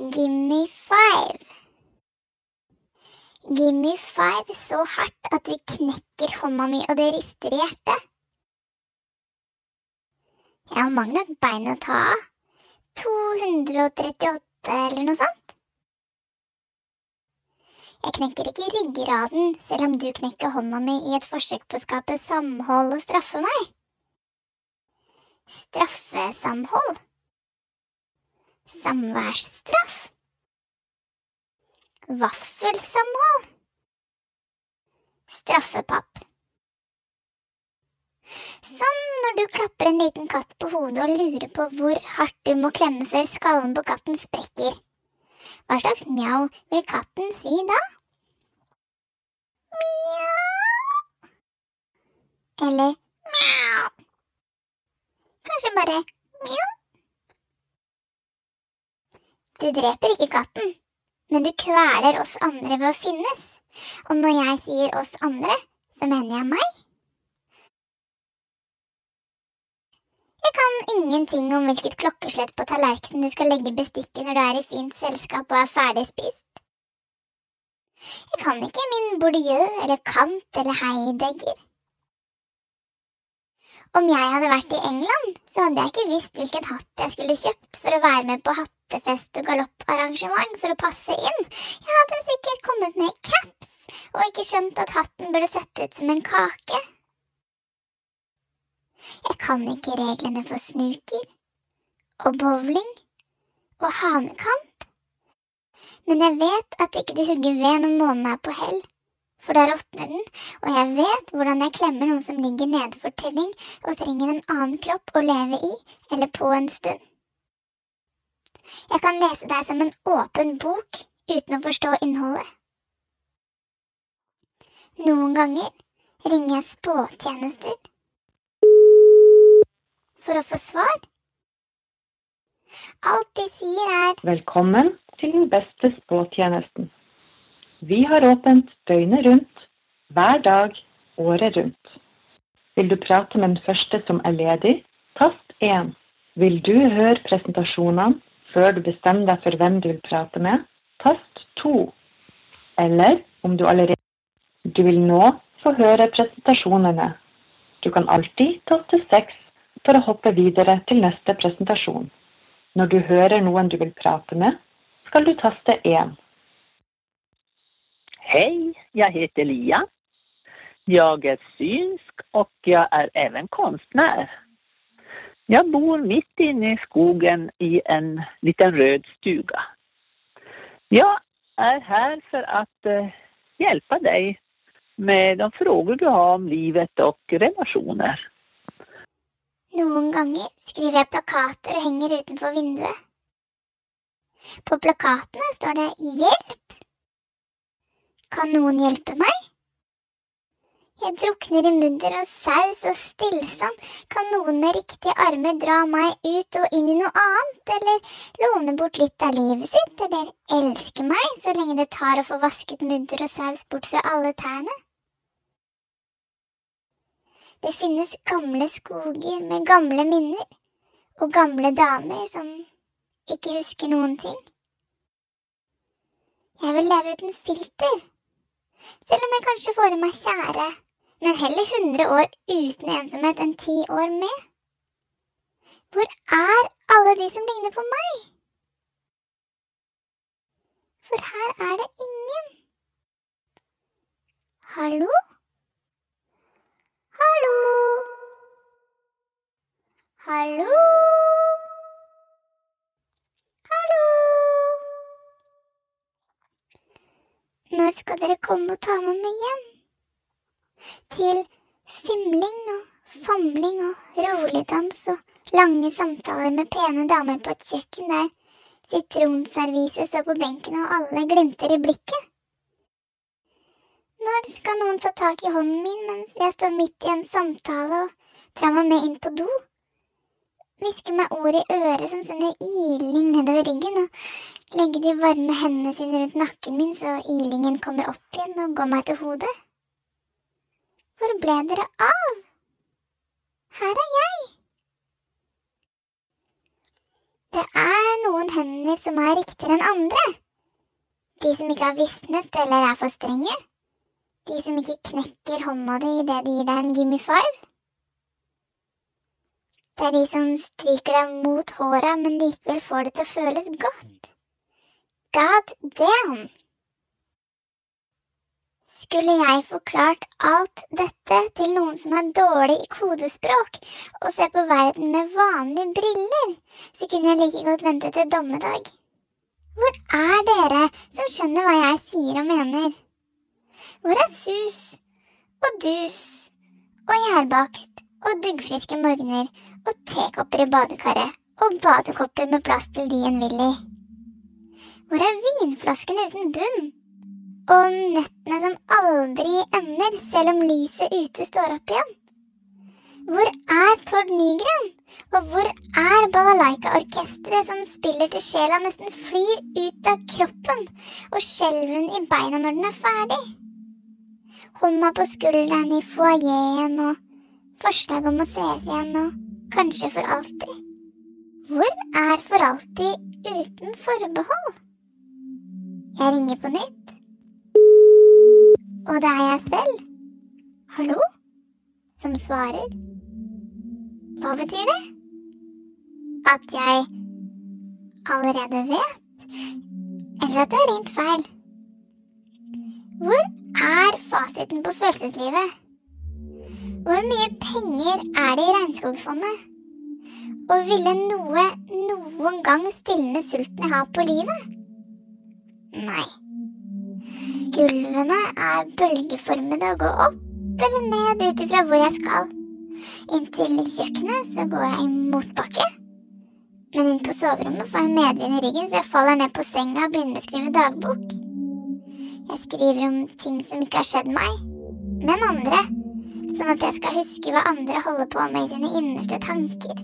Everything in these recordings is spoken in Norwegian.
Gimme five. Gimme five så hardt at du knekker hånda mi og det rister i hjertet. Jeg har mange nok bein å ta av. 238 eller noe sånt. Jeg knekker ikke ryggraden selv om du knekker hånda mi i et forsøk på å skape samhold og straffe meg. Straffesamhold. Samværsstraff. Vaffelsamhold. Straffepapp. Som når du klapper en liten katt på hodet og lurer på hvor hardt du må klemme før skallen på katten sprekker. Hva slags mjau vil katten si da? Mjau. Eller mjau. Kanskje bare mjau. Du dreper ikke katten, men du kveler oss andre ved å finnes. Og når jeg sier oss andre, så mener jeg meg. Jeg kan ingenting om hvilket klokkeslett på tallerkenen du skal legge bestikket når du er i fint selskap og er ferdig spist. Jeg kan ikke min Bourdieu eller Kant eller Heidegger. Om jeg hadde vært i England, så hadde jeg ikke visst hvilken hatt jeg skulle kjøpt for å være med på hattefest og galopparrangement for å passe inn. Jeg hadde sikkert kommet med caps og ikke skjønt at hatten burde sett ut som en kake. Jeg kan ikke reglene for snooker og bowling og hanekamp, men jeg vet at ikke du hugger ved når månen er på hell, for da råtner den, og jeg vet hvordan jeg klemmer noen som ligger nede for telling og trenger en annen kropp å leve i eller på en stund. Jeg kan lese deg som en åpen bok uten å forstå innholdet. Noen ganger ringer jeg spåtjenester for å få svar. Alt de sier er Velkommen til den beste spåtjenesten. Vi har åpent døgnet rundt, hver dag, året rundt. Vil du prate med den første som er ledig, tast 1. Vil du høre presentasjonene før du bestemmer deg for hvem du vil prate med, tast 2. Eller om du allerede du vil nå få høre presentasjonene. Du kan alltid taste 6 for å hoppe videre til neste presentasjon. Når du hører noen du vil prate med, skal du taste 1. Hej, jag heter Lia. Jag är synsk och jag är även konstnär. Jag bor mitt inne i skogen i en liten röd stuga. Jag är här för att eh, hjälpa dig med de frågor du har om livet och relationer. Noen ganger skriver jeg plakater og henger utenfor vinduet. På plakatene står det 'Hjelp'. Kan noen hjelpe meg? Jeg drukner i mudder og saus og stillstand. Kan noen med riktige armer dra meg ut og inn i noe annet, eller låne bort litt av livet sitt, eller elske meg så lenge det tar å få vasket mudder og saus bort fra alle tærne? Det finnes gamle skoger med gamle minner, og gamle damer som ikke husker noen ting. Jeg vil leve uten filter, selv om jeg kanskje får i meg kjære, men heller hundre år uten ensomhet enn ti år med. Hvor er alle de som ligner på meg? For her er det ingen. Hallo? Hallo? Hallo? Når skal dere komme og ta med meg hjem? Til simling og famling og roligdans og lange samtaler med pene damer på et kjøkken der sitronserviset står på benken og alle glimter i blikket. Når skal noen ta tak i hånden min mens jeg står midt i en samtale og drar meg med inn på do? Hvisker meg ord i øret som sender iling nedover ryggen, og legger de varme hendene sine rundt nakken min så ilingen kommer opp igjen og går meg til hodet. Hvor ble dere av? Her er jeg. Det er noen hender som er riktigere enn andre. De som ikke har visnet eller er for strenge. De som ikke knekker hånda di idet de gir deg en gimme five. Det er de som stryker deg mot håra, men likevel får det til å føles godt. God damn! Skulle jeg forklart alt dette til noen som er dårlig i kodespråk og ser på verden med vanlige briller, så kunne jeg like godt vente til dommedag. Hvor er dere som skjønner hva jeg sier og mener? Hvor er sus og dus og gjærbakst og duggfriske morgener og tekopper i badekaret og badekopper med plass til de en vil i? Hvor er vinflaskene uten bunn? Og nettene som aldri ender, selv om lyset ute står opp igjen? Hvor er Tord Nygren? Og hvor er balalaika-orkesteret som spiller til sjela nesten flyr ut av kroppen og skjelven i beina når den er ferdig? Hånda på skulderen i foajeen og forslag om å sees igjen nå, kanskje for alltid. Hvor er for alltid uten forbehold? Jeg ringer på nytt. Og det er jeg selv. Hallo? Som svarer. Hva betyr det? At jeg allerede vet? Eller at jeg har ringt feil? Hvor er fasiten på følelseslivet? Hvor mye penger er det i Regnskogfondet? Og ville noe noen gang stilne sulten jeg har på livet? Nei. Gulvene er bølgeformede og går opp eller ned ut ifra hvor jeg skal. Inntil kjøkkenet så går jeg i motbakke. Men inn på soverommet får jeg medvind i ryggen, så jeg faller ned på senga og begynner å skrive dagbok. Jeg skriver om ting som ikke har skjedd meg, men andre. Sånn at jeg skal huske hva andre holder på med i sine innerste tanker.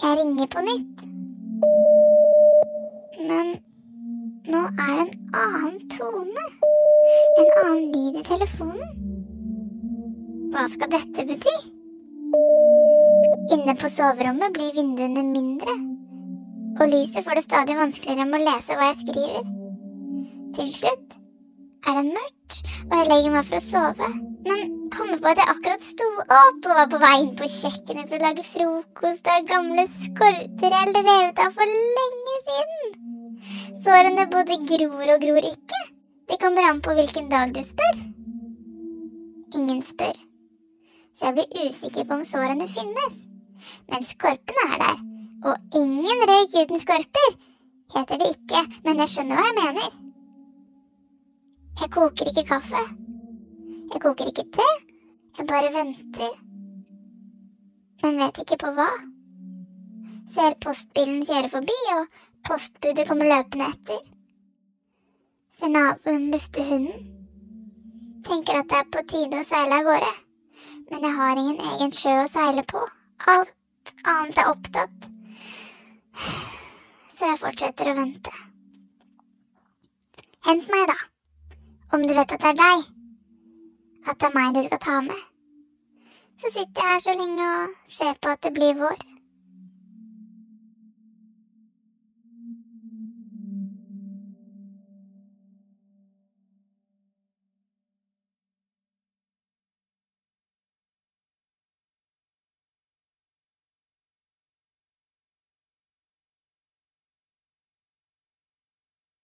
Jeg ringer på nytt. Men nå er det en annen tone. En annen lyd i telefonen. Hva skal dette bety? Inne på soverommet blir vinduene mindre, og lyset får det stadig vanskeligere med å lese hva jeg skriver. Til slutt er det mørkt, og jeg legger meg for å sove, men kommer på at jeg akkurat sto opp og var på vei inn på kjøkkenet for å lage frokost av gamle skorper jeg revet av for lenge siden. Sårene både gror og gror ikke. Det kommer an på hvilken dag du spør. Ingen spør, så jeg blir usikker på om sårene finnes. Men skorpene er der, og ingen røyk uten skorper, heter det ikke, men jeg skjønner hva jeg mener. Jeg koker ikke kaffe. Jeg koker ikke te. Jeg bare venter. Men vet ikke på hva. Ser postbilen kjøre forbi, og postbudet kommer løpende etter. Ser naboen lufte hunden. Tenker at det er på tide å seile av gårde. Men jeg har ingen egen sjø å seile på. Alt annet er opptatt. Så jeg fortsetter å vente. Hent meg, da. Om du vet at det er deg. At det er meg du skal ta med. Så sitter jeg her så lenge og ser på at det blir vår.